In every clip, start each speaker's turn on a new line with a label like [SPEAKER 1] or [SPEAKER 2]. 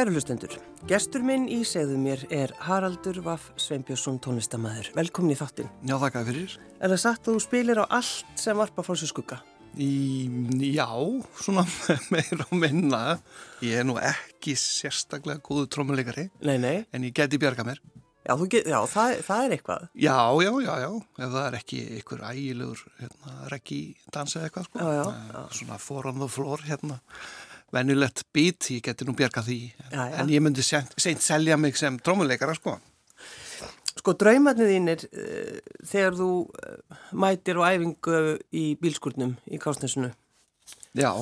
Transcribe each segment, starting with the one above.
[SPEAKER 1] Kæru hlustendur, gestur minn í segðu mér er Haraldur Vaff Sveinbjörnsson tónlistamæður. Velkomin í þáttinn.
[SPEAKER 2] Já, þakka fyrir.
[SPEAKER 1] Er það satt að þú spilir á allt sem varpa frá sér skugga?
[SPEAKER 2] Í, já, svona meira og minna. Ég er nú ekki sérstaklega góðu trómuleikari.
[SPEAKER 1] Nei, nei.
[SPEAKER 2] En ég geti bjarga mér.
[SPEAKER 1] Já, get, já það, það er eitthvað.
[SPEAKER 2] Já, já, já, já. Ef það er ekki einhver ægilegur hérna, reggi dansa eitthvað, sko.
[SPEAKER 1] Já, já, já.
[SPEAKER 2] Svona for on the floor, hérna venjulegt bít, ég geti nú bjarga því.
[SPEAKER 1] Já, já.
[SPEAKER 2] en ég myndi seint, seint selja mig sem trómuleikara sko.
[SPEAKER 1] Sko draumarnir þínir uh, þegar þú uh, mætir og æfingu í bílskurnum í Kásnesinu
[SPEAKER 2] Já.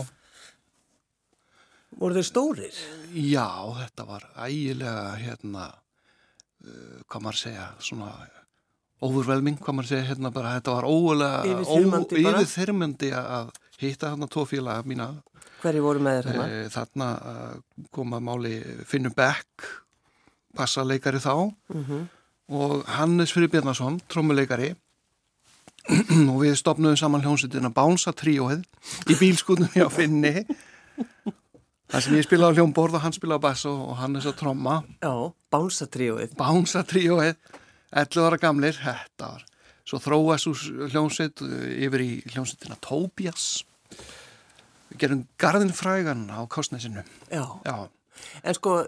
[SPEAKER 1] Voru þeir stórir?
[SPEAKER 2] Já, þetta var ægilega hérna uh, hvað maður segja svona overwhelming, hvað maður segja hérna bara þetta var ólega yfirþyrmandi að hitta þarna tvo félaga mína
[SPEAKER 1] Hverju voru með þér
[SPEAKER 2] þarna?
[SPEAKER 1] E,
[SPEAKER 2] þarna koma máli Finnum Beck passaleikari þá.
[SPEAKER 1] Mm -hmm.
[SPEAKER 2] og Hannes Fyrir Bjarnason trommuleikari. Og við stopnum saman hljómsutina Bánsa tríóið í bílskutnum hjá Finni. Þar sem ég spila á hljómborð og hann spila á bass og Hannes á tromma.
[SPEAKER 1] Já, Bánsa tríóið.
[SPEAKER 2] Bánsa tríóið 11 ára gamlir, þetta var. Svo þróast úr hljómsveit yfir í hljómsveitina Tóbjas við gerum garðinfrægan á kostnæsinu
[SPEAKER 1] Já.
[SPEAKER 2] Já
[SPEAKER 1] En sko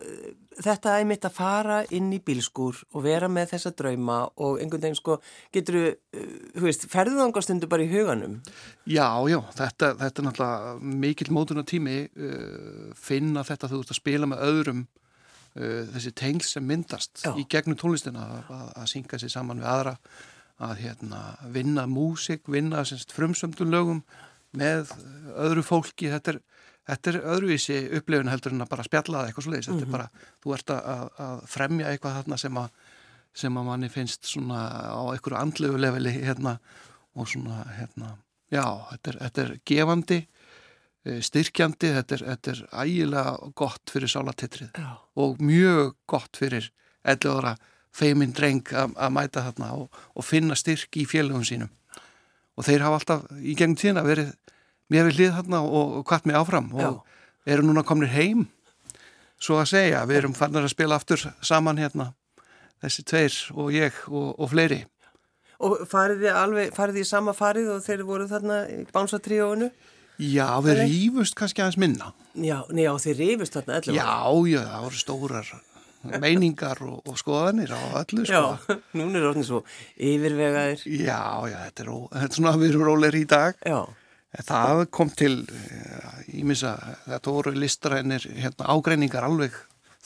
[SPEAKER 1] þetta er mitt að fara inn í bílskúr og vera með þessa drauma og einhvern veginn sko getur þú veist, ferðu það ánga stundu bara í huganum?
[SPEAKER 2] Já, já, þetta, þetta er náttúrulega mikill mótuna tími uh, finna þetta þú ert að spila með öðrum uh, þessi tengl sem myndast
[SPEAKER 1] já.
[SPEAKER 2] í gegnum tónlistina að, að synga sér saman við aðra að hérna, vinna músik, vinna semst, frumsöndun lögum með öðru fólki, þetta er, þetta er öðruvísi upplifin heldur en að bara spjalla eitthvað svo leiðis, mm -hmm. þetta er bara, þú ert að, að fremja eitthvað þarna sem að sem að manni finnst svona á einhverju andlegu leveli hérna og svona hérna, já, þetta er, þetta er gefandi, styrkjandi þetta er, þetta er ægilega gott fyrir sálatettrið og mjög gott fyrir 11 ára feiminn dreng að mæta þarna og, og finna styrk í félögum sínum og þeir hafa alltaf í gegnum tíðina verið mér við hlið þarna og, kvart mig áfram og Já. eru núna kominir heim svo að segja, við erum fannar að spila aftur saman hérna þessi tveir og ég og, og fleiri.
[SPEAKER 1] Og farið þið alveg, farið þið í sama farið og þeir voru þarna í bánsatríóinu?
[SPEAKER 2] Já, við rýfust kannski aðeins minna.
[SPEAKER 1] Já, njá, þeir rýfust þarna allir
[SPEAKER 2] Já, já, það voru stórar meiningar og, og skoðanir á öllu sko.
[SPEAKER 1] Já, núna er orðin svo yfirvegaðir
[SPEAKER 2] Já, já, þetta er, þetta er svona að við erum róleir í dag
[SPEAKER 1] Já
[SPEAKER 2] Það kom til ímissa, þetta voru listrænir hérna, ágreiningar alveg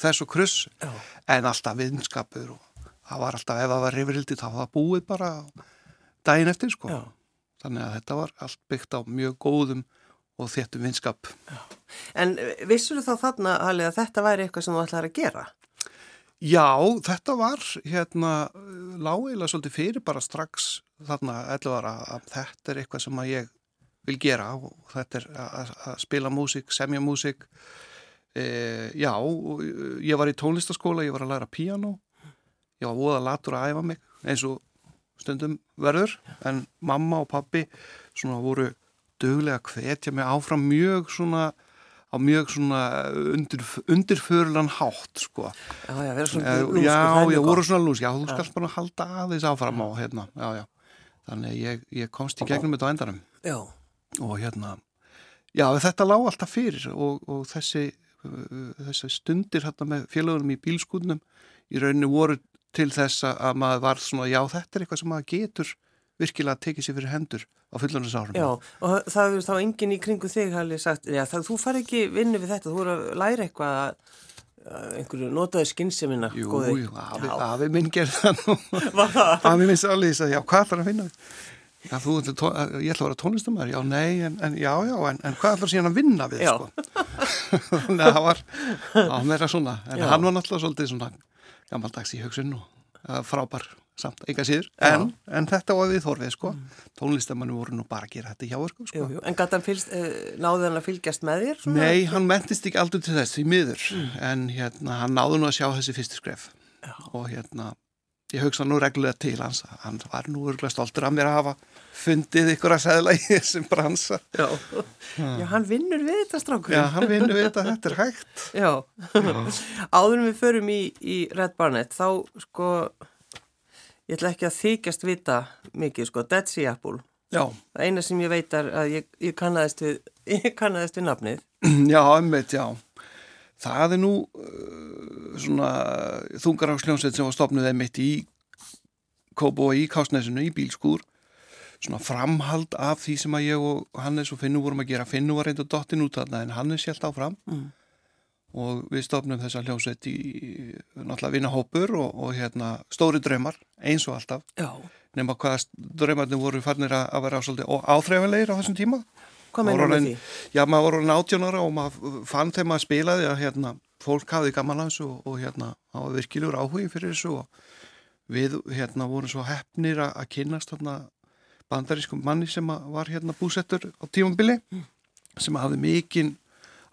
[SPEAKER 2] þess og kruss
[SPEAKER 1] Já.
[SPEAKER 2] en alltaf viðnskapur og það var alltaf ef það var rifrildi þá var það búið bara daginn eftir sko
[SPEAKER 1] Já.
[SPEAKER 2] þannig að þetta var allt byggt á mjög góðum og þéttum vinskap
[SPEAKER 1] Já. En vissur þú þá þarna Halli að þetta væri eitthvað sem þú ætlaði að gera?
[SPEAKER 2] Já, þetta var hérna lágilega svolítið fyrir bara strax þarna 11 ára að þetta er eitthvað sem að ég vil gera og þetta er að, að spila músík, semja músík. E, já, ég var í tónlistaskóla, ég var að læra piano ég var óða latur að æfa mig eins og stundum verður en mamma og pappi svona voru döglega hvetja mig áfram mjög svona á mjög svona undir, undirförlan hátt sko.
[SPEAKER 1] Já, já, vera svona lúsk
[SPEAKER 2] Já, já, voru svona lúsk, já, þú ja. skalt bara halda aðeins áfram á hérna, já, já. Þannig ég, ég komst í gegnum þetta á endanum.
[SPEAKER 1] Já.
[SPEAKER 2] Og hérna, já þetta lág alltaf fyrir og, og þessi, þessi stundir hérna með félagunum í bílskúnum í rauninu voru til þess að maður var svona, já þetta er eitthvað sem maður getur virkilega að tekið sér fyrir hendur á fullunarsárum.
[SPEAKER 1] Já, og það er þá enginn í kringu þig hafði sagt, já það, þú far ekki vinnu við þetta, þú voru að læra eitthvað að einhverju notaði skynnsemina
[SPEAKER 2] Jú, jú, afi, afi minn nú. Afi minn sáli þess að já, hvað þarf að finna Já, þú, ég ætla að vera tónlistamæður, já, nei, en, en já, já, en, en hvað ætlar síðan að vinna við, sko? Þannig að það var, á meira svona, en já. hann var náttúrulega svolítið svona gammaldags í hugsun og frábær samt, enga síður, en, en þetta var við þorfið, sko, mm. tónlistamænu voru nú bara að gera þetta hjá okkur, sko.
[SPEAKER 1] Jú, jú. En gæti hann fylgst, eh, náði hann að fylgjast með þér?
[SPEAKER 2] Svona? Nei, hann mentist ekki aldrei til þess, því miður, mm. en hérna, hann náði nú að sjá þessi fyrstu skref. Og hérna, ég hugsa nú reglulega til hans. Hann var nú örgulega stoltur að mér að hafa fundið ykkur að segla í þessum bransa.
[SPEAKER 1] Já, Já hann vinnur við þetta strákur
[SPEAKER 2] Já, hann vinnur við þetta, þetta er hægt.
[SPEAKER 1] Já, áðurum við förum í, í Red Barnett þá sko ég ætla ekki að þykjast vita mikið sko, Apple
[SPEAKER 2] Já.
[SPEAKER 1] Það eina sem ég veit er að ég, ég kannaðist við, ég kannaðist við nafnið.
[SPEAKER 2] Já, einmitt, já. Það er nú uh, svona þungaráksljónsveit sem var stopnuð einmitt í Kóbo í Kásnesinu í bílskúr. Svona framhald af því sem að ég og Hannes og Finnu vorum að gera. Finnu var reynda dottin út af það en Hannes hjælt áfram. Mm. Og við stopnum þessa hljónsveit í náttúrulega vinahópur og, og hérna stóri draumar eins og alltaf.
[SPEAKER 1] Já
[SPEAKER 2] nema hvað dröymarnir voru fannir að vera svolítið áþreifanleir á þessum tíma.
[SPEAKER 1] Hvað meina með því?
[SPEAKER 2] Já, maður voru nátjónara og maður fann þegar maður spilaði að hérna, fólk hafði gaman að þessu og, og hérna, það var virkilegur áhugi fyrir þessu og við hérna vorum svo hefnir að, að kynast bandarískum manni sem var hérna búsettur á tímambili mm. sem hafði mikinn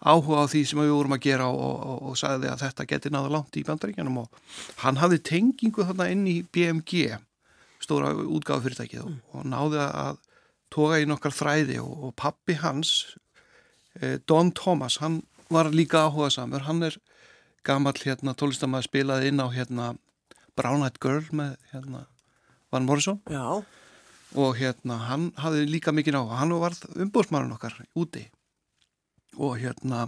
[SPEAKER 2] áhuga á því sem við vorum að gera og, og, og sagði að þetta geti náða langt í bandaríkjanum og hann hafði tengingu þarna inn í BMG stóra útgáðu fyrirtækið mm. og náði að toga í nokkar þræði og, og pappi hans eh, Don Thomas, hann var líka áhuga samur, hann er gammal hérna tólistamæði spilaði inn á hérna Brown Eyed Girl með hérna Van Morrison
[SPEAKER 1] Já.
[SPEAKER 2] og hérna hann hafði líka mikið áhuga, hann var umbúrsmárun okkar úti og hérna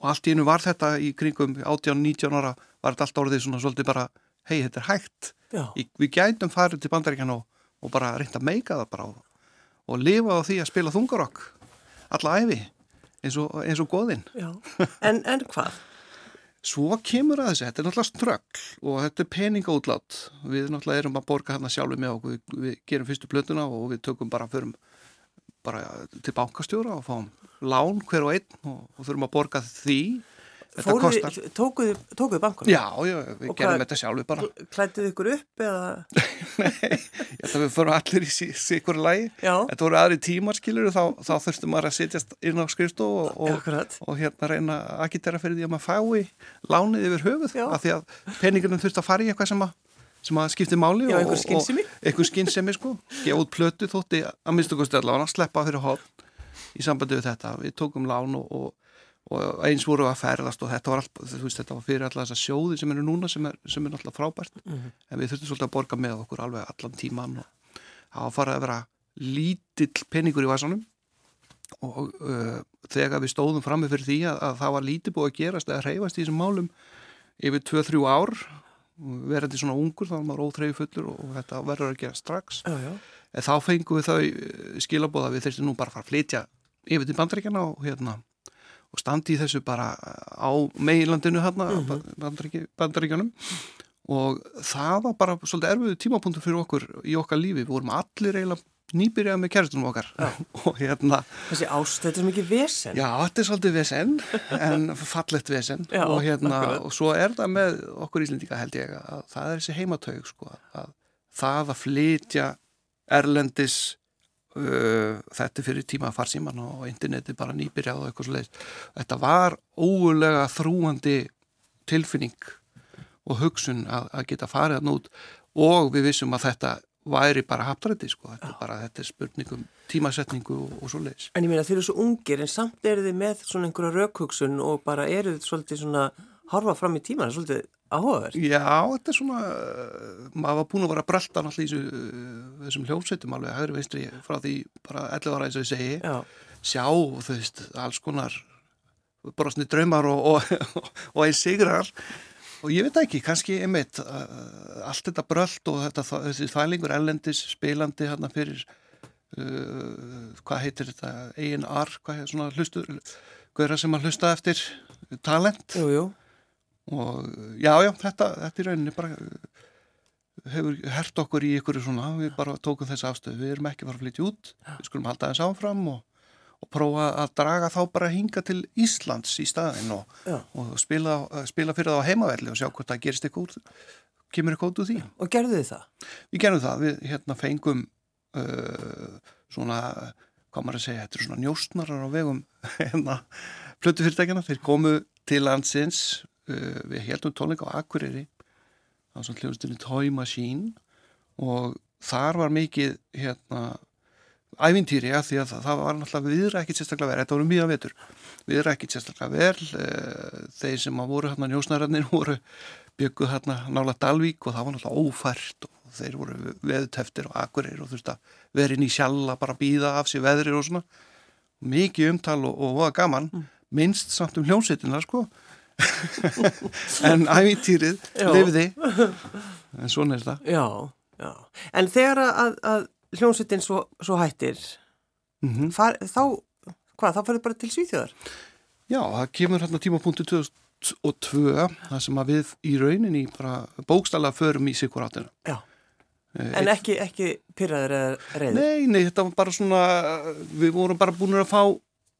[SPEAKER 2] og allt í hennu var þetta í kringum 18-19 ára var þetta allt orðið svona svolítið bara hei þetta er hægt. Í, við gætum farið til bandaríkjan og, og bara reynda að meika það bara og, og lifa á því að spila þungarokk alla æfi eins og, eins og goðinn.
[SPEAKER 1] En, en hvað?
[SPEAKER 2] Svo kemur að þessu, þetta er náttúrulega ströggl og þetta er peningaútlát. Við náttúrulega erum að borga hérna sjálfu með okkur við, við gerum fyrstu blötuna og við tökum bara förum bara til bankastjóra og fáum lán hver og einn og þurfum að borga því
[SPEAKER 1] tókuðu, tókuðu bankunum?
[SPEAKER 2] Já, já, við og gerum þetta sjálfur bara.
[SPEAKER 1] Klættuðu ykkur upp eða?
[SPEAKER 2] Nei, ég held að við fórum allir í sikur lagi. Já. Þetta voru aðri tímar, skilur, þá, þá þurftum maður að sitjast inn á skrifstu og, og, og hérna reyna að agitera fyrir því að maður fái lánið yfir höfuð. Já. Af því að peningunum þurft að fara í eitthvað sem að, sem að skipti máli.
[SPEAKER 1] Já, einhver skinnsemi.
[SPEAKER 2] Einhver skinnsemi, sko. Gefa út plötu þótti að minnstu kosti allavega að sleppa fyrir hótt í sambandi við þetta. Við tókum lán og, og og eins voru að ferðast og þetta var, all, veist, þetta var fyrir alla þessa sjóði sem eru núna sem er, sem er náttúrulega frábært mm -hmm. en við þurftum svolítið að borga með okkur alveg allan tíman og það farið að vera lítill peningur í vasanum og uh, þegar við stóðum fram með fyrir því að, að það var lítið búið að gerast eða reyfast í þessum málum yfir 2-3 ár verandi svona ungur þá var maður óþreyju fullur og þetta verður að gera strax
[SPEAKER 1] já, já.
[SPEAKER 2] en þá fengum við þau skilabóða við þurftum nú bara að fara að flytja yfir til bandrækjana og hérna og standi í þessu bara á meilandinu hérna, mm -hmm. bandaríkjanum og það var bara svolítið erfiðu tímapunktur fyrir okkur í okkar lífi, við vorum allir eiginlega nýbyrjað með kæristunum okkar. Og hérna
[SPEAKER 1] Þessi ást, þetta er mikið vesen.
[SPEAKER 2] Já, þetta er svolítið vesen en fallett vesen.
[SPEAKER 1] Já,
[SPEAKER 2] og hérna og svo er það með okkur íslendika held ég að það er þessi heimatög sko að það að flytja erlendis Uh, þetta fyrir tíma farsíman og interneti bara nýbyrjað og eitthvað svo leiðist þetta var ógulega þrúandi tilfinning og hugsun að, að geta farið að nút og við vissum að þetta væri bara haptarætti sko. Þetta er bara þetta er spurningum tímasetningu og, og svo leiðis
[SPEAKER 1] En ég meina þeir eru svo ungir en samt eru þið með svona einhverja raukhugsun og bara eru þið svolítið svona harfa fram í tíman, svolítið áhugaverð.
[SPEAKER 2] Já, þetta er svona, maður var búin að vera að brelta náttúrulega í þessu, þessum hljómsveitum alveg, hægri veistri, frá því bara 11 ára eins og ég segi,
[SPEAKER 1] Já.
[SPEAKER 2] sjá, þú veist, alls konar brosni draumar og, og, og einn sigrar og ég veit ekki, kannski einmitt allt þetta bröld og þetta, þessi þvælingur ellendis spilandi hérna fyrir uh, hvað heitir þetta, A&R, hvað er svona hlustu, hverja sem að hlusta eftir talent.
[SPEAKER 1] Jú, jú
[SPEAKER 2] og já, já, þetta, þetta í rauninni bara uh, hefur hert okkur í ykkur svona, við bara tókum þessi afstöðu, við erum ekki farið að flytja út, við skulum halda þess áfram og, og prófa að draga þá bara hinga til Íslands í staðin og, og spila, spila fyrir það á heimavelli og sjá hvort það gerist ykkur, kemur ykkur út úr því.
[SPEAKER 1] Og gerðu þið það?
[SPEAKER 2] Við gerðum það, við hérna fengum uh, svona, hvað maður að segja, þetta er svona njóstnarar á vegum hérna plötufyrirtækina, þeir komu til landsins Uh, við heldum tónleika á Akureyri það var svona hljóðstinni Toy Machine og þar var mikið hérna ævintýri að því að það, var náttúrulega viðra ekkit sérstaklega verið, þetta voru mjög vetur viðra ekkit sérstaklega vel e, þeir sem að voru hérna njósnararnir voru bygguð hérna nála Dalvík og það var náttúrulega ófært og þeir voru veðuteftir og akkurir og þú veist að verið í sjalla bara býða af sér veðrir og svona. Mikið umtal og, og var gaman mm. minnst samt um hljómsveitina sko. En ævintýrið lefði en svona er þetta
[SPEAKER 1] Já, já, en þegar að, að hljómsveitin svo, svo hættir. Mm -hmm. far, þá hvað, þá farið bara til Svíþjóðar?
[SPEAKER 2] Já, það kemur hérna tímapunktu 2002 það sem að við í rauninni bara bókstala förum í sikur áttina.
[SPEAKER 1] Já. Eh, En ekki, ekki pyrraður eða reyður?
[SPEAKER 2] Nei, nei, þetta var bara svona við vorum bara búin að fá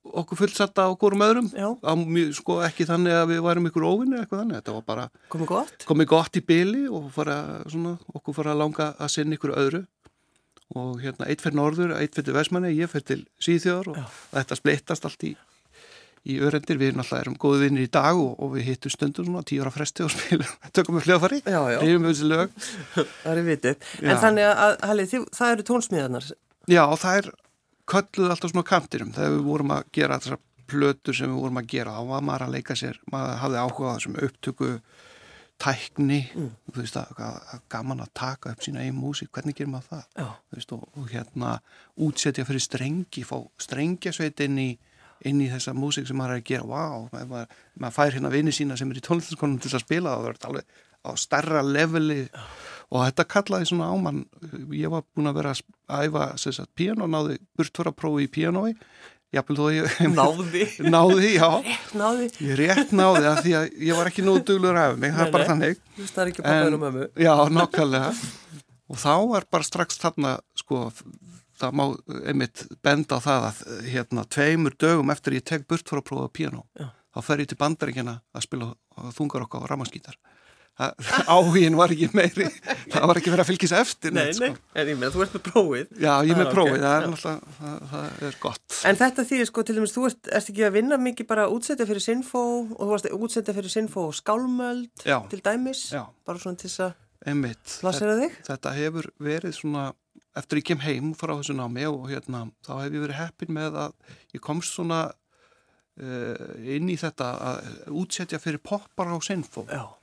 [SPEAKER 2] okkur fullsetta á hverjum öðrum. Á, sko, ekki þannig að við værum ykkur óvinni eitthvað þannig, þetta var bara
[SPEAKER 1] komið gott,
[SPEAKER 2] komi gott í byli og fara, svona, okkur fara að langa að sinna ykkur öðru og hérna eitt fyrir norður, eitt fyrir vestmanni, ég fyrir til síðþjóðar og Já. þetta splittast allt í, í örendir, við náttúrulega erum góði vinnir í dag og, og við hittum stundum svona tíu ára fresti og spilum, tökum við hljóðfari reyfum við þessi lög.
[SPEAKER 1] Það er vitið, en þannig að Halli, það eru tónsmíðanar
[SPEAKER 2] Já, það er kölluð alltaf svona kantinum þegar við vorum að gera þessar plötur sem við vorum að gera, þá var maður að leika sér maður hafði áhuga á þessum upptöku tækni mm. þú veist að, að gaman að taka upp sína einn músík, hvernig gerir maður það? Veist, og, og hérna útsetja fyrir strengi, fá strengjasveit inn í, inn í þessa músík sem maður er að gera, wow, maður, maður fær hérna vini sína sem er í tónlistaskonum til að spila og það verður alveg á starra leveli. Já. og þetta kallaði svona ámann ég var búin að vera að æfa sagt, piano, náði burtfara prófi í pianoi Jafnvel þó ég...
[SPEAKER 1] Náði?
[SPEAKER 2] Náði, já.
[SPEAKER 1] Rétt náði?
[SPEAKER 2] Ég rétt náði að því að ég var ekki nógu duglur af mig, það er bara þannig.
[SPEAKER 1] Þú það er ekki pappaður um ömu.
[SPEAKER 2] Já, nokkallega. Og þá er bara strax þarna, sko, það má einmitt benda á það að hérna tveimur dögum eftir ég tek burt fyrir að prófa piano, já. þá fer ég til bandaríkjana að spila þungar okkar á ramaskítar áhugin var ekki meiri. Það var ekki verið að fylgjast eftir
[SPEAKER 1] Nei, sko. nei, en ég með, þú ert með prófið.
[SPEAKER 2] Já, ég með ah, prófið, okay. það er náttúrulega það, það er gott.
[SPEAKER 1] En þetta því, sko, til dæmis, þú ert, ert ekki að vinna mikið bara að útsetja fyrir Sinfo og þú varst að útsetja fyrir Sinfo og Skálmöld Já. til dæmis, Já. bara svona til þess að plasera þig?
[SPEAKER 2] Þetta hefur verið svona, eftir ég kem heim frá þessu námi og hérna þá hef ég verið heppin með að ég komst svona uh, inn í þetta að útsetja fyrir poppar á Sinfo
[SPEAKER 1] Já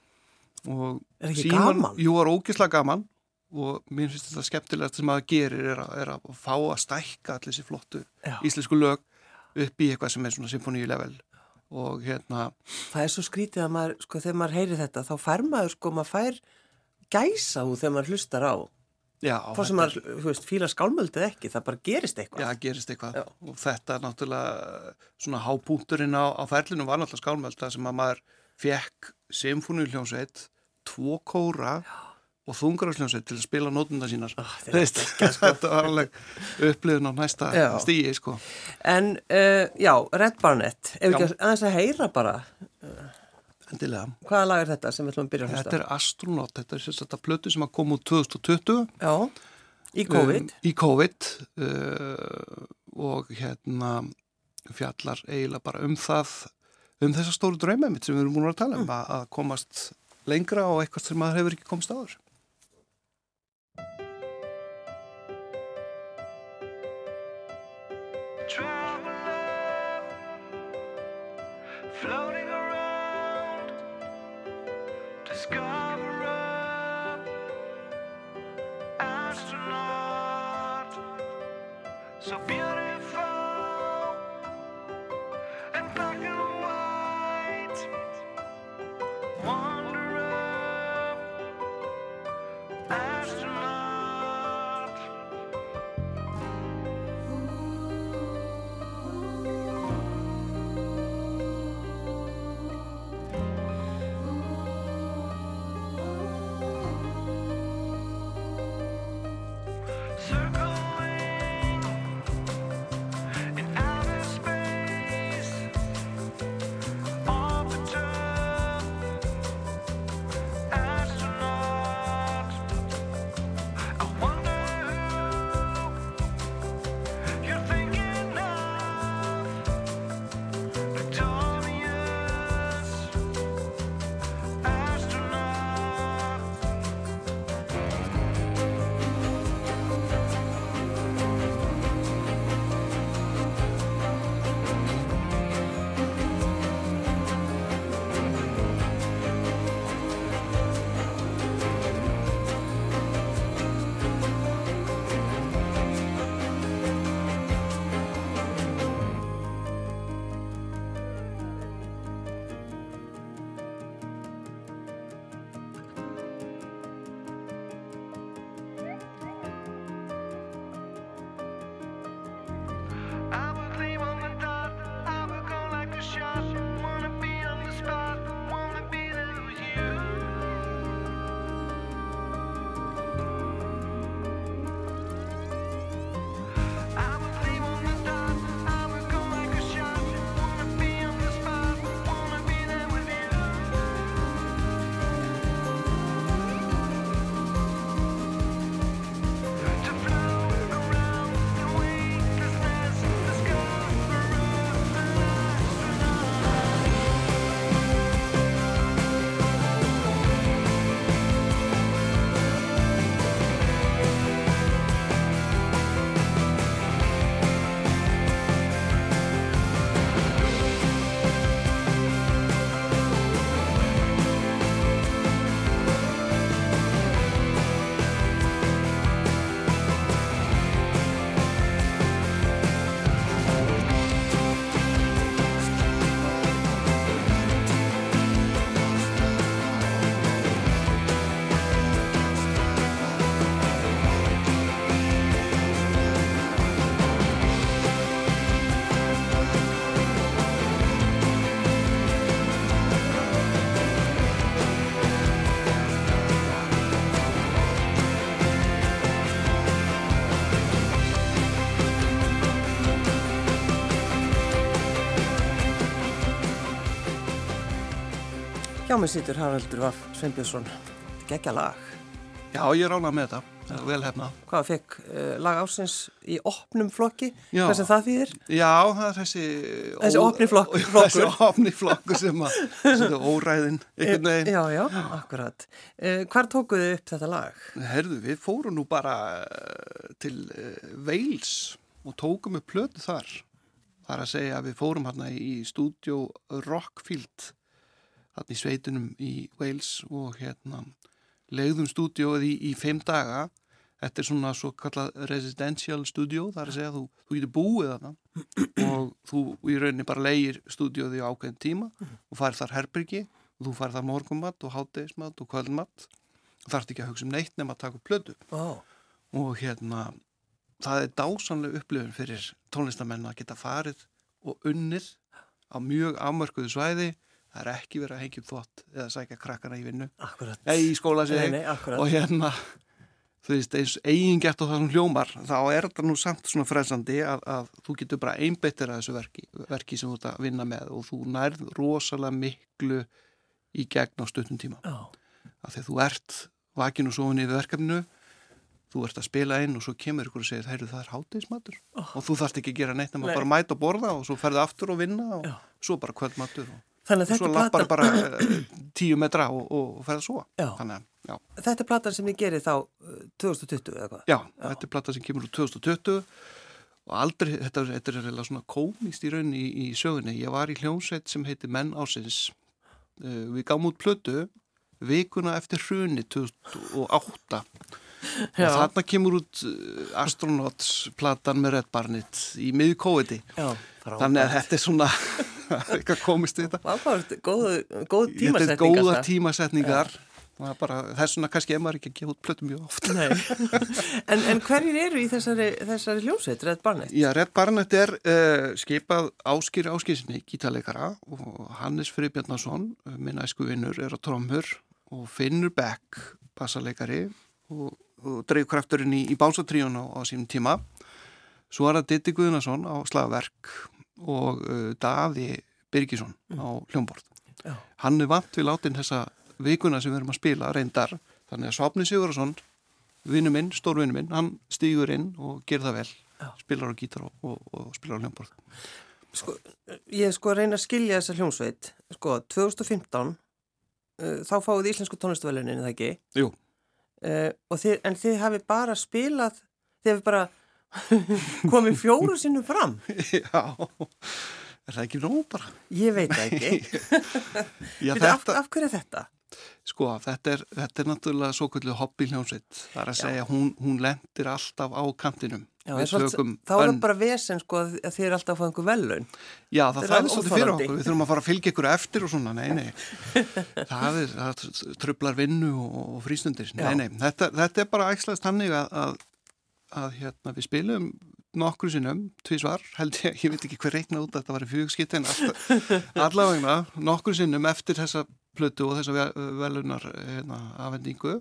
[SPEAKER 2] og
[SPEAKER 1] er ekki síman, gaman?
[SPEAKER 2] Jú, er ógislega gaman og mér finnst þetta skemmtilegt sem að gerir er að, er að fá að stækka allir þessi flottu Já. íslensku lög upp í eitthvað sem er svona symfóníu level og hérna
[SPEAKER 1] Það er svo skrítið að maður, sko, þegar maður heyri þetta þá fær maður, sko, maður fær gæsa úr þegar maður hlustar á
[SPEAKER 2] Já,
[SPEAKER 1] Fór sem maður, þú veist, fíla skálmöldið ekki, það bara gerist eitthvað.
[SPEAKER 2] Já, gerist eitthvað Já. og þetta er náttúrulega svona hápunkturinn á, á ferlinu var náttúrulega skálmöld það sem að maður fekk symfóniuljónsveit tvo kóra já. og þungararsljónsveit til að spila nótunda sínar oh, þetta var alveg upplifun á næsta já. stígi sko.
[SPEAKER 1] En uh, já, Red Barnett ef ekki aðeins að heyra bara
[SPEAKER 2] Endilega.
[SPEAKER 1] Hvaða lag er þetta sem við ætlum að byrja að
[SPEAKER 2] hlusta? Þetta er Astronaut, þetta er sérstaklega plötu sem að koma úr 2020
[SPEAKER 1] Já, í COVID um,
[SPEAKER 2] Í COVID uh, og hérna fjallar eiginlega bara um það um þessa stóru drauma mitt sem við erum búin að tala um mm. að komast lengra og eitthvað sem maður hefur ekki komst áður. Floating around Discoverer
[SPEAKER 1] Mig situr Haraldur Vaff Sveinbjörnsson. Gekkja lag.
[SPEAKER 2] Já, ég rána með þetta, það er vel hefna.
[SPEAKER 1] Hvað fekk uh, lag ásins í opnum flokki?
[SPEAKER 2] Já.
[SPEAKER 1] Hvað sem það þýðir?
[SPEAKER 2] Já, það er þessi...
[SPEAKER 1] Þessi opni flokk-
[SPEAKER 2] Þessi opni flokkur sem að, sem er óræðin, einhvern veginn.
[SPEAKER 1] Já, já, akkurat. Uh, hvar tókuðu upp þetta lag?
[SPEAKER 2] Herðu, við fórum nú bara eh, til uh, Wales og tókum upp plötu þar. Það er að segja að við fórum hérna í stúdjó Rockfield, hérna í sveitunum í Wales og hérna legðum stúdjóið í, í fimm daga. Þetta er svona svo kallað residential studio, það er að segja að þú, þú getur búið þarna og þú í rauninni bara leigir stúdjóið í ákveðin tíma og farið þar herbyrgi og þú farið þar morgumatt og hátdeismatt og kvöldmatt og þarft ekki að hugsa um neitt nema að taka upp plötu.
[SPEAKER 1] Ó,
[SPEAKER 2] og hérna það er dásanlega upplifun fyrir tónlistamenn að geta farið og unnið á mjög afmörkuðu svæði það er ekki verið að hengja upp þvott eða sækja krakkana í vinnu eða í skóla
[SPEAKER 1] Nei,
[SPEAKER 2] sig
[SPEAKER 1] nei, akkurat.
[SPEAKER 2] og hérna þú veist, eins eigin gert á þessum hljómar þá er þetta nú samt svona frelsandi að, að þú getur bara einbeittir að þessu verki, verki sem þú ert að vinna með og þú nærð rosalega miklu í gegn á stuttum tíma
[SPEAKER 1] Já,
[SPEAKER 2] af því að þú ert vakin og sofin yfir verkefninu þú ert að spila inn og svo kemur ykkur og segir heyrðu það er hátegismatur
[SPEAKER 1] Oh.
[SPEAKER 2] og þú þarft ekki að gera neitt nema
[SPEAKER 1] Nei.
[SPEAKER 2] bara mæta og borða og svo ferðu aftur og vinna og
[SPEAKER 1] Já.
[SPEAKER 2] svo bara kvöldmatur og,
[SPEAKER 1] Þannig að
[SPEAKER 2] svo
[SPEAKER 1] þetta er
[SPEAKER 2] lappar
[SPEAKER 1] platan,
[SPEAKER 2] bara eh, tíu metra og, og, ferðu svo
[SPEAKER 1] Já.
[SPEAKER 2] þannig að já,
[SPEAKER 1] þetta er platan sem ég geri þá uh, 2020 eða hvað?
[SPEAKER 2] já, þetta er platta sem kemur úr 2020 og aldrei, þetta, þetta er reyna svona komist í raun í, í sögunni ég var í hljómsveit sem heitir Menn Ásins uh, við gáum út plötu vikuna eftir hruni 2008
[SPEAKER 1] Já.
[SPEAKER 2] og þarna kemur út Astronauts platan með Red Barnett í
[SPEAKER 1] Já, frábært.
[SPEAKER 2] þannig að þetta er svona eitthvað komist í þetta
[SPEAKER 1] Ákvæmst, góð, góð
[SPEAKER 2] þetta er góða tímasetningar Það er bara, þessuna kannski er maður ekki að gefa út plötum mjög oft
[SPEAKER 1] Nei. en, en hverjir eru í þessari, þessari hljómsveit, Red Barnett?
[SPEAKER 2] Já, Red Barnett er uh, skipað Áskýri Áskýrsinni, gítarleikara og Hannes Friðbjarnason, minn æsku vinnur, er á trommur og Finnur Beck, bassaleikari og, og dreifkrafturinn í, í bánsatríun á, á sínum tíma. Svo er það Ditti Guðnason á slagverk og uh, Daði Birgisson á hljómborð. Hann er vant við látin þessa vikuna sem við erum að spila reyndar, þannig að Svapni Sigurðarsson, vinnu minn, stórvinnu minn, hann stýgur inn og gerir það vel
[SPEAKER 1] Já.
[SPEAKER 2] spilar á gítar og, og, og spilar á hljómborð
[SPEAKER 1] Sko, ég sko reyna að skilja þessa hljómsveit. Sko, 2015, uh, þá fáið íslensku tónlistavælunin, það ekki?
[SPEAKER 2] Jú,
[SPEAKER 1] Uh, þið, en þið hafi bara spilað, þið hafi bara komið fjóru sinnum fram.
[SPEAKER 2] já. Er það ekki nóg bara?
[SPEAKER 1] Ég veit það ekki.
[SPEAKER 2] já,
[SPEAKER 1] af,
[SPEAKER 2] þetta,
[SPEAKER 1] af hverju er þetta?
[SPEAKER 2] sko, þetta er, þetta er náttúrulega svo kvöldu hobby hljómsveit það er að segja, hún, hún lendir alltaf á kantinum.
[SPEAKER 1] Já,
[SPEAKER 2] tökum
[SPEAKER 1] þá er það bara vesen sko að þið er alltaf að fá einhver velun.
[SPEAKER 2] Já, það
[SPEAKER 1] Þetta er
[SPEAKER 2] þarf svolítið fyrir okkur, við þurfum að fara að fylgja ykkur eftir og svona, nei, nei, það, er, það trublar vinnu og, frístundir,
[SPEAKER 1] Já.
[SPEAKER 2] nei, nei, þetta, þetta er bara ægslaðist hannig að, að, að hérna, við spilum nokkru sinnum, tvísvar, held ég, ég veit ekki hver reikna út að þetta var í fjögskittin, allavegna, nokkru sinnum eftir þessa plötu og þessa ve- velunar hérna, afhendingu.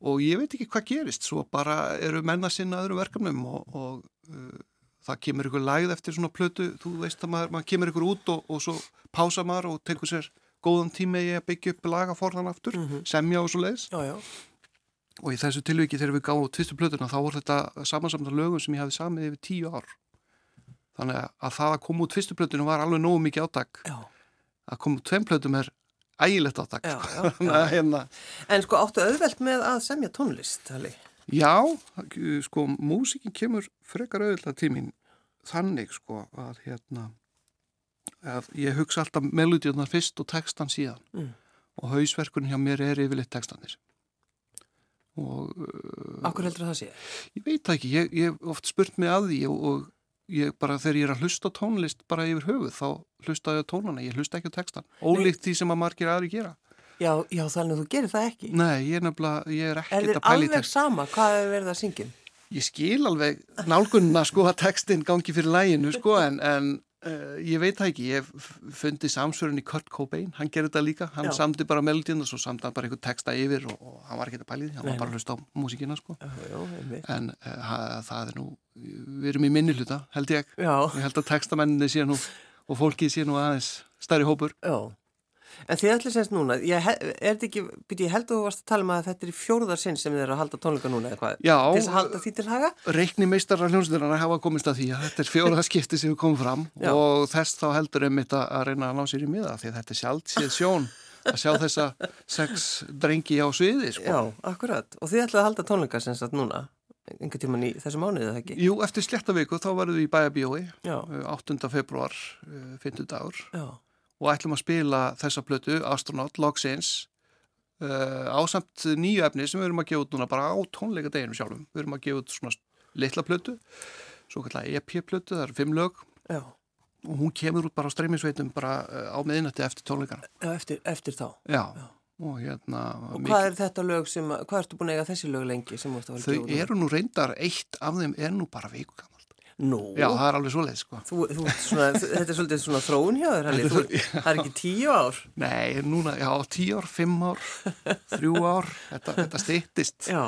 [SPEAKER 2] Og ég veit ekki hvað gerist, svo bara eru menna sinna öðrum verkefnum og, og uh, það kemur ykkur lægð eftir svona plötu, þú veist að maður, maður kemur ykkur út og, og svo pása maður og tekur sér góðan tíma í að byggja upp lagaforðan aftur, semja og svo leiðis
[SPEAKER 1] já.
[SPEAKER 2] Og í þessu tilviki þegar við gáum tvistu plötuna þá voru þetta samansamna lögum sem ég hafi samið yfir tíu ár. Þannig að það að koma út fyrstu plötuna var alveg nógu mikið átak.
[SPEAKER 1] Já,
[SPEAKER 2] að koma út tveim plötum er ægilegt átak.
[SPEAKER 1] Já,
[SPEAKER 2] að, hérna,
[SPEAKER 1] En sko áttu auðvelt með að semja tónlist, Halli?
[SPEAKER 2] já, sko músikin kemur frekar auðvitað til mín þannig sko að hérna að ég hugsa alltaf melodíunar fyrst og textan síðan.
[SPEAKER 1] Mm.
[SPEAKER 2] og hausverkun hjá mér er yfirleitt textanir
[SPEAKER 1] Akkur heldur það sé?
[SPEAKER 2] Ég veit ekki, ég hef oft spurt mig að því og, og ég bara þegar ég er að hlusta tónlist bara yfir höfuð þá hlusta ég á tónana, ég hlusta ekki á textan ólíkt því sem að margir aðri gera
[SPEAKER 1] Já, já, þannig að þú gerir það ekki.
[SPEAKER 2] Nei, ég er nefnilega, ég er
[SPEAKER 1] Er
[SPEAKER 2] ekkert
[SPEAKER 1] þér
[SPEAKER 2] að pæla í
[SPEAKER 1] alveg
[SPEAKER 2] text
[SPEAKER 1] sama hvað er verið að syngja?
[SPEAKER 2] Ég skil alveg nálgunna sko að textin gangi fyrir læginu sko en, en uh, ég veit það ekki, ég hef fundið samsvörun í Kurt Cobain, hann gerði þetta líka hann
[SPEAKER 1] Já.
[SPEAKER 2] samdi bara melodíun og svo samdi hann bara einhver texta yfir og, og hann var ekki í því, hann
[SPEAKER 1] Nei,
[SPEAKER 2] var bara að hlusta á músíkina sko
[SPEAKER 1] einmitt.
[SPEAKER 2] en uh, það er nú, við erum í minni hluta held ég
[SPEAKER 1] Já,
[SPEAKER 2] Ég held að textamenninni sé nú og fólkið sé nú aðeins stærri hópur.
[SPEAKER 1] já. En þið ætlir semst núna, ég, er þetta ekki, byrja, ég held að þú varst að tala um að þetta er í fjórðar sinn sem þið eru að halda tónleika núna eða hvað?
[SPEAKER 2] Já,
[SPEAKER 1] Til þess að halda því til haga?
[SPEAKER 2] reikni meistarra hljómsveitarnar hafa komist að því að þetta er fjóraða skipti sem við komum fram
[SPEAKER 1] Já.
[SPEAKER 2] og þess þá heldur einmitt að að reyna að ná sér í miða því að þetta er sjálft séð sjón að sjá þessa sex drengi á sviði sko.
[SPEAKER 1] Já, akkurat. Og þið ætlaði að halda tónleika semst að núna, einhvern tíman í þessu mánuðið eða ekki?
[SPEAKER 2] Jú, eftir sléttaviku þá verðum við í bæabíói
[SPEAKER 1] Já,
[SPEAKER 2] 8. februar, 5. dagur
[SPEAKER 1] já,
[SPEAKER 2] og ætlum að spila þessa plötu Astronaut, Logsins uh, ásamt nýju efni sem við erum að gefa út núna bara á tónleika deginum sjálfum. Við erum að gefa út svona litla plötu svo kallar EP-plötu, það eru fimm lög.
[SPEAKER 1] Já,
[SPEAKER 2] og hún kemur út bara á streymisveitum bara uh, á miðinætti eftir tónleikana.
[SPEAKER 1] Já, eftir, eftir þá.
[SPEAKER 2] já, og hérna
[SPEAKER 1] Og hvað er þetta lög sem, hvað ertu búin að eiga þessi lög lengi sem þú ert að
[SPEAKER 2] þau
[SPEAKER 1] vera að gefa út?
[SPEAKER 2] eru nú reyndar, eitt af þeim er nú bara viku gamalt
[SPEAKER 1] Nú,
[SPEAKER 2] já, það er alveg svoleið sko
[SPEAKER 1] þú, þú, svona, þetta er svolítið svona þróun hjá þér, Halli. Þú, það er ekki tíu ár.
[SPEAKER 2] nei, núna, já, tíu ár, fimm ár þrjú ár, þetta, þetta stýttist
[SPEAKER 1] Já,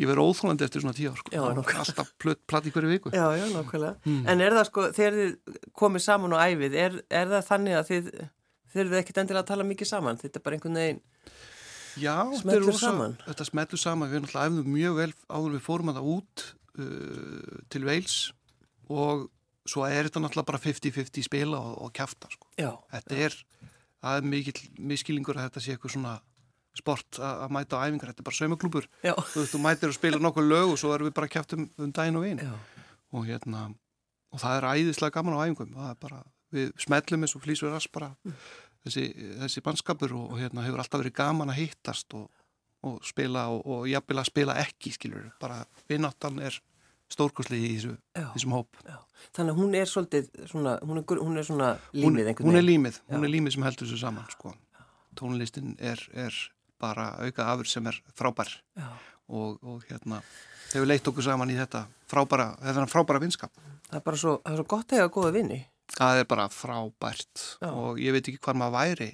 [SPEAKER 2] ég verð óþólandi eftir svona tíu ár sko.
[SPEAKER 1] Já,
[SPEAKER 2] Þá
[SPEAKER 1] nákvæmlega.
[SPEAKER 2] alltaf plöt, platt í hverju viku
[SPEAKER 1] já, já, nákvæmlega.
[SPEAKER 2] Hmm.
[SPEAKER 1] En er það sko, þegar þið komið saman og æfið, er, er það þannig að þið þurfið ekkit endilega að tala mikið saman? Þetta er bara einhvern veginn,
[SPEAKER 2] Já, þetta smetlur saman, við náttúrulega æfðum mjög vel áður við fórum að það út uh, til Veils og svo er þetta náttúrulega bara 50-50 spila og, og kjafta sko.
[SPEAKER 1] já,
[SPEAKER 2] Þetta er, það er mikill miskilingur að þetta sé eitthvað svona sport að, að mæta á æfingar, þetta er bara saumaklúpur þú þú mætir og spila nokkuð lög og svo erum við bara kjaft um, um daginn og
[SPEAKER 1] já,
[SPEAKER 2] og hérna, og það er æðislega gaman á æfingum, það er bara, við smellum eins og flýsur rass bara. Þessi, þessi bannskapur og, og hérna hefur alltaf verið gaman að hittast og, og spila og, og jafnvel að spila ekki skilur, bara vinnáttan er stórkosli í þessu,
[SPEAKER 1] já,
[SPEAKER 2] þessum hóp
[SPEAKER 1] já. Þannig að hún er svolítið svona, hún er, hún er svona
[SPEAKER 2] hún,
[SPEAKER 1] límið einhvern
[SPEAKER 2] hún er límið, hún er límið sem heldur þessu saman sko. tónlistin er, er bara auka afur sem er frábær og, og hérna hefur leitt okkur saman í þetta frábæra, þetta frábæra vinskap
[SPEAKER 1] það er bara svo, það er svo gott að eiga góða vinni.
[SPEAKER 2] það er bara frábært
[SPEAKER 1] Já.
[SPEAKER 2] og ég veit ekki hvað maður væri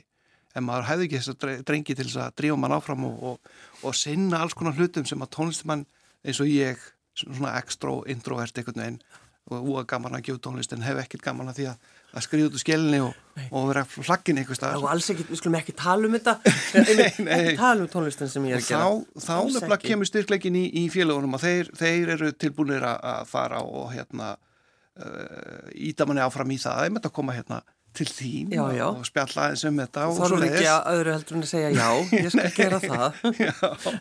[SPEAKER 2] en maður hefði ekki þess að drengi til þess að drífa mann áfram og, og, og sinna alls konar hlutum sem að tónlistumann eins og ég, svona extra introvert veginn og úa gaman að gefa tónlist en hef ekkert gaman að því að, að skriða út úr skelinni og, og vera flaggin einhver
[SPEAKER 1] Já,
[SPEAKER 2] stað
[SPEAKER 1] og alls ekki, við skulum ekki tala um þetta, Einmitt,
[SPEAKER 2] nei.
[SPEAKER 1] ekki tala um tónlistin sem ég er að gera.
[SPEAKER 2] þá, þá nefnilega
[SPEAKER 1] ekki.
[SPEAKER 2] kemur styrkleikin í, í félagunum og þeir, þeir eru tilbúinir að, að fara og hérna uh, íta manni áfram í það einmitt að koma hérna til þín
[SPEAKER 1] Já, já.
[SPEAKER 2] og spjalla eins um þetta og
[SPEAKER 1] Þorður ekki
[SPEAKER 2] svoleiðis.
[SPEAKER 1] að öðru heldur en að segja já, ég skal gera það.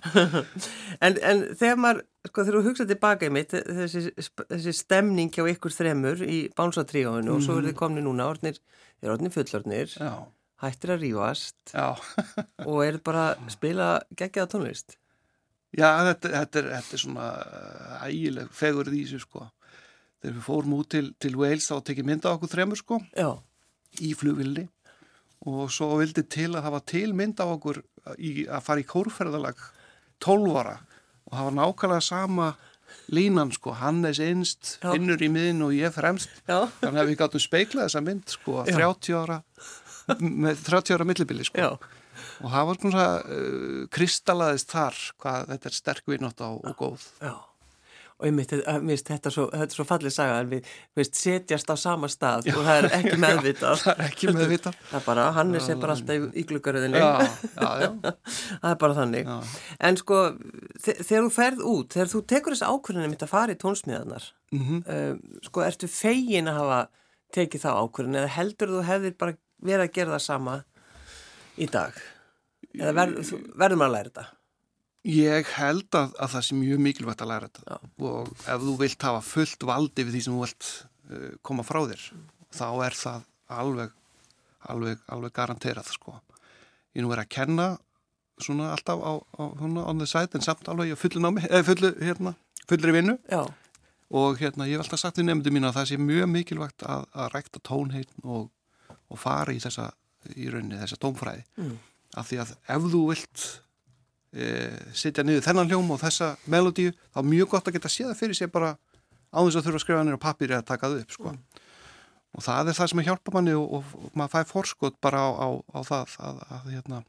[SPEAKER 1] en, en þegar maður, sko þegar þú hugsaði tilbaka í mitt, þessi, þessi stemning hjá ykkur þremur í bánsatríóinu og svo eru þið komni núna, orðnir, þeir eru orðnir fullorðnir, hættir að rífast
[SPEAKER 2] já,
[SPEAKER 1] og eru bara spila geggjaða tónlist.
[SPEAKER 2] já þetta, þetta, er, þetta er svona uh, ægileg fegurð í þessu sko. Þegar við fórum út til, til Wales þá tekið mynda okkur þremur sko
[SPEAKER 1] Já,
[SPEAKER 2] í flugvildi og svo vildi til að það var til mynd af okkur í, að fara í kórferðalag 12 ára og það var nákvæmlega sama línan sko, Hannes
[SPEAKER 1] Já.
[SPEAKER 2] finnur í miðin og ég fremst
[SPEAKER 1] Já.
[SPEAKER 2] þannig að við gáttum speiklað þessa mynd sko,
[SPEAKER 1] Já.
[SPEAKER 2] 30 ára með 30 ára millibili sko
[SPEAKER 1] Já,
[SPEAKER 2] og það var svona uh, kristallaðist þar hvað þetta er sterk vinnótt og, og góð
[SPEAKER 1] já. Og ég mitt, þetta er svo, þetta er svo fallið saga en við, veist, setjast á sama stað og það er ekki meðvitað.
[SPEAKER 2] það er ekki með vita
[SPEAKER 1] Það er bara, Hannes er bara alltaf í,
[SPEAKER 2] já, já, já,
[SPEAKER 1] Það er bara þannig.
[SPEAKER 2] já.
[SPEAKER 1] En sko, þe- þegar þú ferð út, þegar þú tekur þessi ákvörðinu mitt að fara í tónsmiðarnar,
[SPEAKER 2] Mm
[SPEAKER 1] um, sko, ertu fegin að hafa tekið þá ákvörðinu eða heldur þú hefðir bara verið að gera það sama í dag? Eða ver, þú- verður maður að læra þetta?
[SPEAKER 2] Ég held að, að það sé mjög mikilvægt að læra þetta
[SPEAKER 1] Já.
[SPEAKER 2] og ef þú vilt hafa fullt valdi við því sem þú vilt uh, koma frá þér þá er það alveg, alveg, alveg garanterað sko. Ég er nú verið að kenna svona alltaf á, á on the side en samt alveg í fullu námi, eða fullu, hérna, fullri vinnu
[SPEAKER 1] Já,
[SPEAKER 2] og hérna ég hef alltaf sagt við nefndu mín að það sé mjög mikilvægt að, að rækta tónheitn og, og fara í þessa, í rauninni þessa tónfræði
[SPEAKER 1] Mm.
[SPEAKER 2] af því að ef þú vilt e, sitja niður þennan hljóm og þessa melodíu, þá er mjög gott að geta séð það fyrir sér bara á þess að þurfa að skrifa nýra pappir eða taka það upp sko. og það er það sem að hjálpa manni og, og, og maður fæ forskot bara á, á, á það að, að hérna,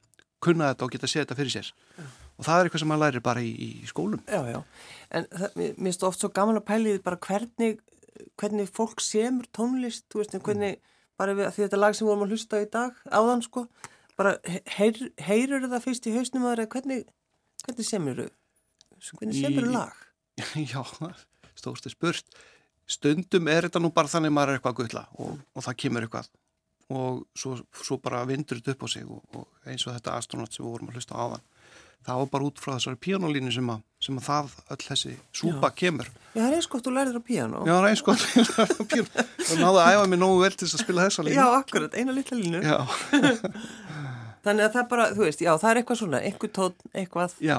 [SPEAKER 2] kunna þetta og geta séð þetta fyrir sér. Og það er eitthvað sem maður lærir bara í, í skólum.
[SPEAKER 1] Já, já. En það, mér finnst oft svo gaman að pæli því bara hvernig, hvernig fólk semur tónlist, þú veist, hvernig, bara við, því þetta lag sem við vorum að hlusta á í dag, áðan, sko, bara heyr, heyrur það fyrst í hausnum að það, hvernig, hvernig semur þú, hvernig semur
[SPEAKER 2] Í-
[SPEAKER 1] lag?
[SPEAKER 2] Já, stórstu spurt. Stundum er þetta nú bara þannig að maður er eitthvað að gulla og, og það kemur eitthvað og svo, svo bara vindur þetta upp á sig og, og eins og þetta astronaut sem við vorum að hlusta á áðan. Það var bara út frá þessari píanólínu sem, að- sem að það öll þessi súpa kemur.
[SPEAKER 1] Já, það er eins gott þú lærið á piano.
[SPEAKER 2] Já, það er eins gott. Það náðu að æfa mig nógu vel til að spila þessa línu.
[SPEAKER 1] Já, akkurat, eina litla línu. Þannig að það bara, þú veist, já, það er eitthvað svona, einhver tótt, eitthvað.
[SPEAKER 2] já.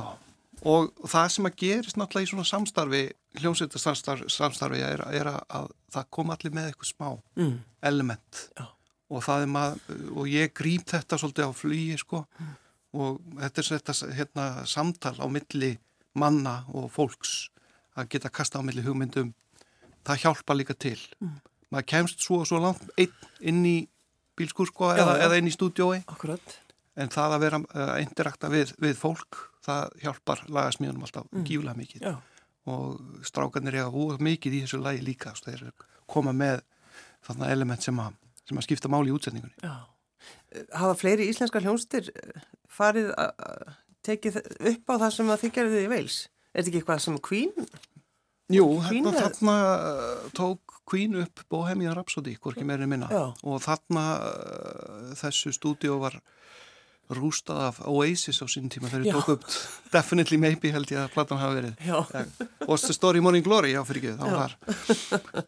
[SPEAKER 2] Og það sem að gerist náttúrulega í svona samstarfi, hljómsveitarsamstarfi samstarfi er, er að, að það kom allir með eitthvað smá
[SPEAKER 1] Mm.
[SPEAKER 2] element
[SPEAKER 1] Já.
[SPEAKER 2] og það er maður og ég grýp þetta svolítið á flugi sko og þetta er þetta hérna, samtal á milli manna og fólks að geta kasta á milli hugmyndum það hjálpa líka til maður kemst svo og svo langt einn inn í bílskur sko
[SPEAKER 1] Já,
[SPEAKER 2] eða, eða inn í stúdiói
[SPEAKER 1] Akkurat.
[SPEAKER 2] En það að vera að interakta við, við fólk það hjálpar lagasmíðunum alltaf mm. gífulega mikið
[SPEAKER 1] Já.
[SPEAKER 2] og strákarnir eiga húa mikið í þessu lagi líka svo þeir koma með þarna element sem að, sem að skipta máli í útsetningunni
[SPEAKER 1] Já. Hafa fleiri íslenskar hljónstir farið að að tekið upp á það sem að þið gerðið í veils? Er þetta ekki eitthvað sem Queen?
[SPEAKER 2] Jú,
[SPEAKER 1] Queen
[SPEAKER 2] hérna,
[SPEAKER 1] er-
[SPEAKER 2] þarna uh, tók Queen upp Bohemian Rhapsody, hvorki meirinn minna
[SPEAKER 1] Já.
[SPEAKER 2] og þarna þessu stúdíó var rústað af Oasis á sín tíma þegar við tók upp. Definitely Maybe held ég að platan hafa verið.
[SPEAKER 1] Já.
[SPEAKER 2] What's the story Morning Glory, já fyrir ekki,
[SPEAKER 1] Já.
[SPEAKER 2] var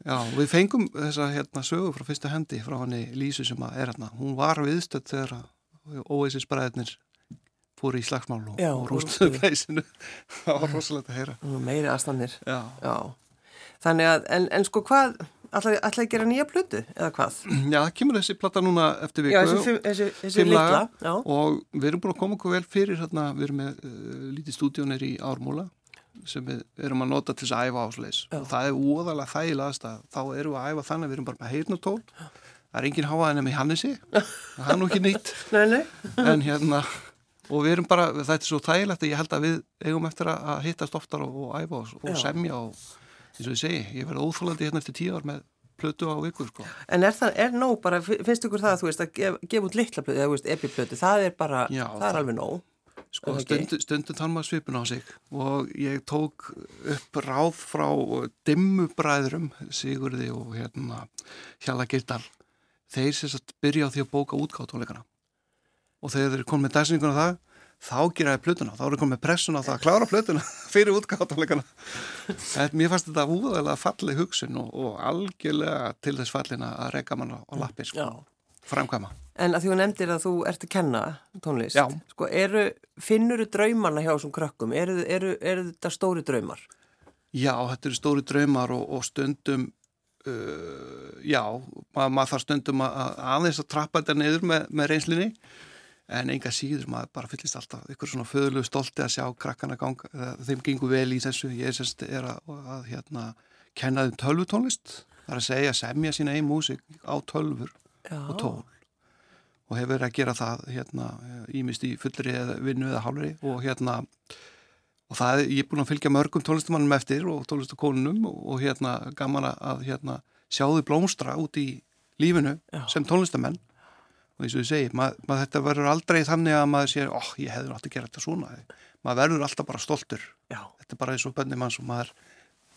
[SPEAKER 2] Já, við fengum þessa hérna sögu frá fyrsta hendi frá henni Lísu sem að er hérna, hún var viðstödd þegar Oasis bræðirnir fóru í slagsmál og, og rústuðu. pleysinu það var rosalegt að heyra.
[SPEAKER 1] Meiri aðstannir. Þannig að, en, en sko hvað, ætlaði ætla að gera nýja plötu eða hvað?
[SPEAKER 2] Já, það kemur þessi platta núna eftir viku
[SPEAKER 1] Já, þessi, þessi, þessi litla. Já.
[SPEAKER 2] og við erum búin að koma okkur vel fyrir hérna, við erum með uh, lítið stúdíónir í Ármúla sem við erum að nota til þess að æfa ásleis
[SPEAKER 1] Já.
[SPEAKER 2] og það er óðalega þægilegast að þá erum við að æfa þannig að við erum bara með heyrnatól það er engin háaðin með Hannesi það er nú ekki nýtt
[SPEAKER 1] Nei, nei.
[SPEAKER 2] en hérna og við erum bara, þetta er svo þægilegt að ég held að við eigum eftir að hittast oftar og, og æfa og, og semja og eins og ég segi, ég verði óþólandi hérna eftir tíu ár með plötu á viku sko.
[SPEAKER 1] En er það, er nóg bara, finnst ykkur það að þú veist að gef, gefa út litla plötu, eða þú veist, epiplötu, það er bara,
[SPEAKER 2] Já,
[SPEAKER 1] það er
[SPEAKER 2] það-
[SPEAKER 1] alveg nóg.
[SPEAKER 2] Sko,
[SPEAKER 1] Er
[SPEAKER 2] stundum þann maður svipun á sig og ég tók upp ráð frá dimmubræðurum Sigurði og hérna Hjalla Gildal þeir sem sagt byrja á því að bóka útgáttónleikana og þegar þeir komið með dæsninguna það þá geraði plötuna, þá eru komið með pressuna á það að klára plötuna fyrir útgáttónleikana en mér fannst þetta úðalega falleg hugsun og, og algjörlega til þess fallina að reyka mann á, á lappir sko,
[SPEAKER 1] Já.
[SPEAKER 2] framkvæma
[SPEAKER 1] En að því hún nefndir að þú ert að kenna tónlist,
[SPEAKER 2] Já.
[SPEAKER 1] sko, eru, finnur þú draumarna hjá þessum krökkum? Eru, eru, eru þetta stóri draumar?
[SPEAKER 2] Já, þetta eru stóri draumar og, og stundum uh, já, maður, maður þarf stundum að, að aðeins að trappa þetta niður með, með reynslinni en enga síður maður bara fyllist alltaf ykkur svona föðulegu stolti að sjá krakkana ganga, þeim gengur vel í þessu ég semst, er að, að hérna, kenna þeim tölvutónlist það er að segja semja sína einn músik á tölvur
[SPEAKER 1] Já.
[SPEAKER 2] og tól og hefur verið að gera það hérna, ímist í fullri eða vinnu eða hálfri og hérna og það, ég er búin að fylgja mörgum tónlistamannum eftir og tónlistakonunum og, og hérna gaman að hérna, sjá þau blómstra út í lífinu
[SPEAKER 1] Já.
[SPEAKER 2] sem tónlistamenn og eins og ég segi, mað, mað, þetta verður aldrei þannig að maður sér, óh, ég hefði nátt að gera þetta svona maður verður alltaf bara stoltur
[SPEAKER 1] Já,
[SPEAKER 2] þetta er bara eins og bönni manns og maður,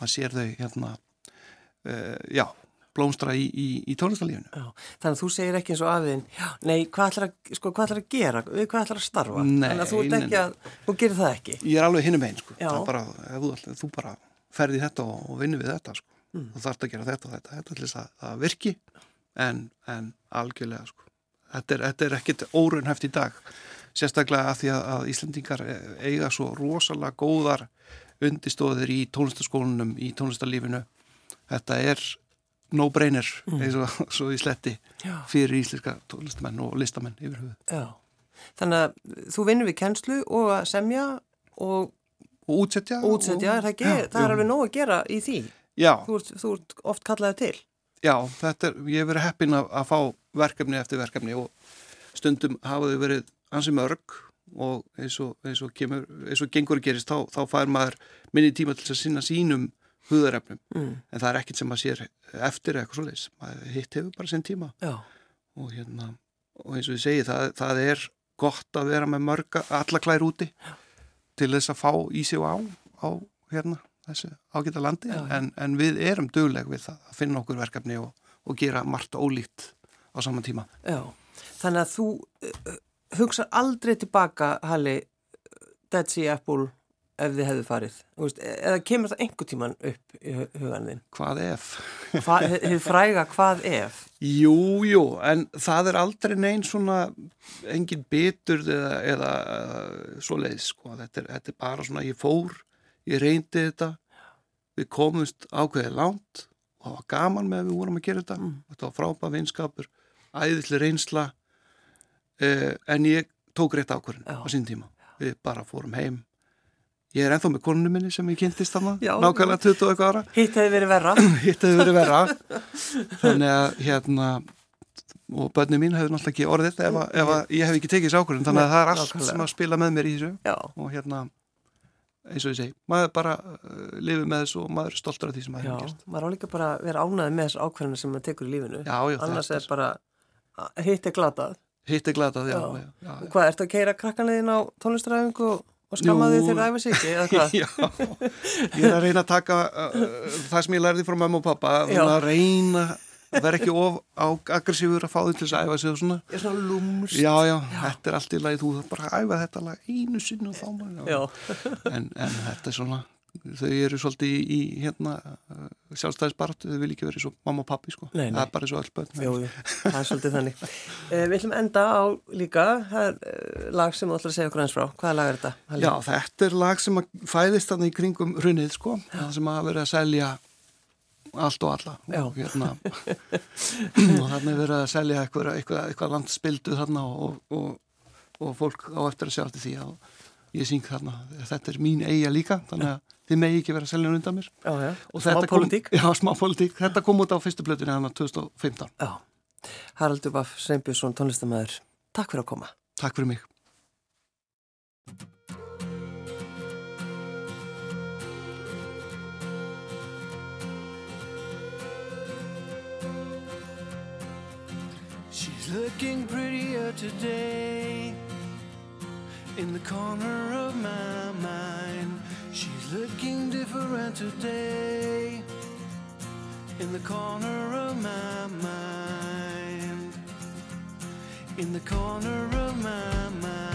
[SPEAKER 2] maður sér þau hérna uh, já, blómstra í, í, í tónlistalífinu.
[SPEAKER 1] Þannig að þú segir ekki eins og já, nei, hvað ætlar að, sko, hvað ætlar að gera, hvað ætlar að starfa?
[SPEAKER 2] Nei,
[SPEAKER 1] Þannig að þú ert ekki að, þú gerir það ekki.
[SPEAKER 2] ég er alveg hinnum einn sko. Bara, þú, þú bara ferði þetta og, og vinni við þetta sko.
[SPEAKER 1] Mm.
[SPEAKER 2] þú þarft að gera þetta og þetta, þetta til þess að, að virki en, en algjörlega sko. Þetta, er, þetta er ekkit órunhæft í dag sérstaklega að því að, að Íslandingar eiga svo rosalega góðar undistóðir í tónlistaskólanum í tónlistarlífinu þetta er no-brainer eins og svo í sletti
[SPEAKER 1] Já.
[SPEAKER 2] fyrir íslenska tónlistamenn og listamenn yfir höfuð
[SPEAKER 1] Já. Þannig að þú vinnur við kennslu og að semja og
[SPEAKER 2] og útsetja
[SPEAKER 1] útsetja, er það, ekki,
[SPEAKER 2] Já,
[SPEAKER 1] það er alveg nóg að gera í því.
[SPEAKER 2] Já,
[SPEAKER 1] Þú ert, þú ert oft kallaði til.
[SPEAKER 2] Já, þetta er, ég hef verið heppin að, að fá verkefni eftir verkefni og stundum hafa þau verið ansi mörg og eins og, eins og, kemur, eins og gengur gerist þá, þá fær maður minni tíma til að sinna sínum húðarefnum
[SPEAKER 1] Mm.
[SPEAKER 2] en það er ekkit sem maður sér eftir eitthvað svoleiðis, maður hitt hefur bara sinn tíma.
[SPEAKER 1] Já,
[SPEAKER 2] og hérna og eins og ég segi, það, það er gott að vera með mörga, alla klær úti til þess að fá í sig og á, á hérna, þessu ágæta landi
[SPEAKER 1] Já.
[SPEAKER 2] En, en við erum dugleg við það að finna okkur verkefni og, og gera margt ólíkt á saman tíma.
[SPEAKER 1] já. Þannig að þú uh, hugsa aldrei tilbaka, Halli, Dead Sea Apple ef þið hefðu farið. Veist, eða kemur það einhver tíman upp í hu- hugan þinn?
[SPEAKER 2] Hvað ef?
[SPEAKER 1] Þið fræga hvað ef?
[SPEAKER 2] Jú, jú, en það er aldrei neinn svona engin bitur eða, eða uh, svoleiðis, sko. Þetta er, þetta er bara svona, ég fór, ég reyndi þetta, við komumst ákveðið langt og það var gaman með að við vorum að gera þetta.
[SPEAKER 1] Mm.
[SPEAKER 2] Þetta var frábæð vinskapur, æðislega reynsla, uh, en ég tók rétt ákvörðin
[SPEAKER 1] Já.
[SPEAKER 2] á sín tíma. Við bara fórum heim. Ég er ennþá með konunni minni sem ég kynntist
[SPEAKER 1] Já.
[SPEAKER 2] nákvæmlega 20 og eitthvað ára
[SPEAKER 1] Hitt hefði verið verra.
[SPEAKER 2] hitt hefur verið verra þannig að hérna og börnum mín hefur náttúrulega ekki orðið ef, að- ef að ég hef ekki tekið þessu ákvörðun þannig að það er allt sem að spila með mér í þessu
[SPEAKER 1] Já,
[SPEAKER 2] og hérna eins og ég segi, maður bara uh, lifið með þessu og maður er stoltur af því sem maður hefur gert
[SPEAKER 1] Maður á líka bara að vera ánæði með þessu ákveðinu sem maður tekur í lífinu.
[SPEAKER 2] Já, já,
[SPEAKER 1] Annars er bara, hitt er glatað.
[SPEAKER 2] hitt er glatað, já,
[SPEAKER 1] Já.
[SPEAKER 2] já,
[SPEAKER 1] hvað, ertu að keira krakkanliðin á tónlistræfingu og,
[SPEAKER 2] Jú.
[SPEAKER 1] þig þegar það æfa sig ekki, eða hvað?
[SPEAKER 2] Já, ég er að reyna að taka uh, það sem ég lærði frá mamma og pappa að reyna að vera ekki of á aggressífur að fá þau til þess að æfa sig og svona
[SPEAKER 1] Ég er svona lúmst.
[SPEAKER 2] Já, já, þetta er allt í lagi, þú þarf bara að æfa þetta lag einu sinni og þá maður
[SPEAKER 1] Já.
[SPEAKER 2] en, en þetta er svona þau eru svolítið í, í hérna uh, sjálfstæðisbaratu, þau vil ekki verið svo mamma og pappi sko,
[SPEAKER 1] Nei, nei.
[SPEAKER 2] það er bara svo öll börn
[SPEAKER 1] Jú, jú, það er svolítið þannig. Eh, við ætlum enda á líka, það er eh, lag sem þú ætlar að segja okkur eins frá. Hvaða lag er þetta? Halli?
[SPEAKER 2] Já, þetta er lag sem að fæðist þannig í kringum runnið sko, það sem að vera að selja allt og alla og hérna og þannig er verið að selja eitthvað, eitthvað, eitthvað landspildu þarna og, og, og fólk á eftir að sjá eftir því að ég syng þarna, þetta er mín eiga líka þannig að þið megi ekki vera að selja undan mér
[SPEAKER 1] Já, já.
[SPEAKER 2] og þetta kom, já, smá politík, þetta kom út á fyrstu blötunni hann 2015,
[SPEAKER 1] Já. Haraldur Baff Sveinbjörnsson, tónlistamæður. Takk fyrir að koma.
[SPEAKER 2] takk fyrir mig
[SPEAKER 3] looking prettier today in the corner of my mind. She's looking different today in the corner of my mind. In the corner of my mind.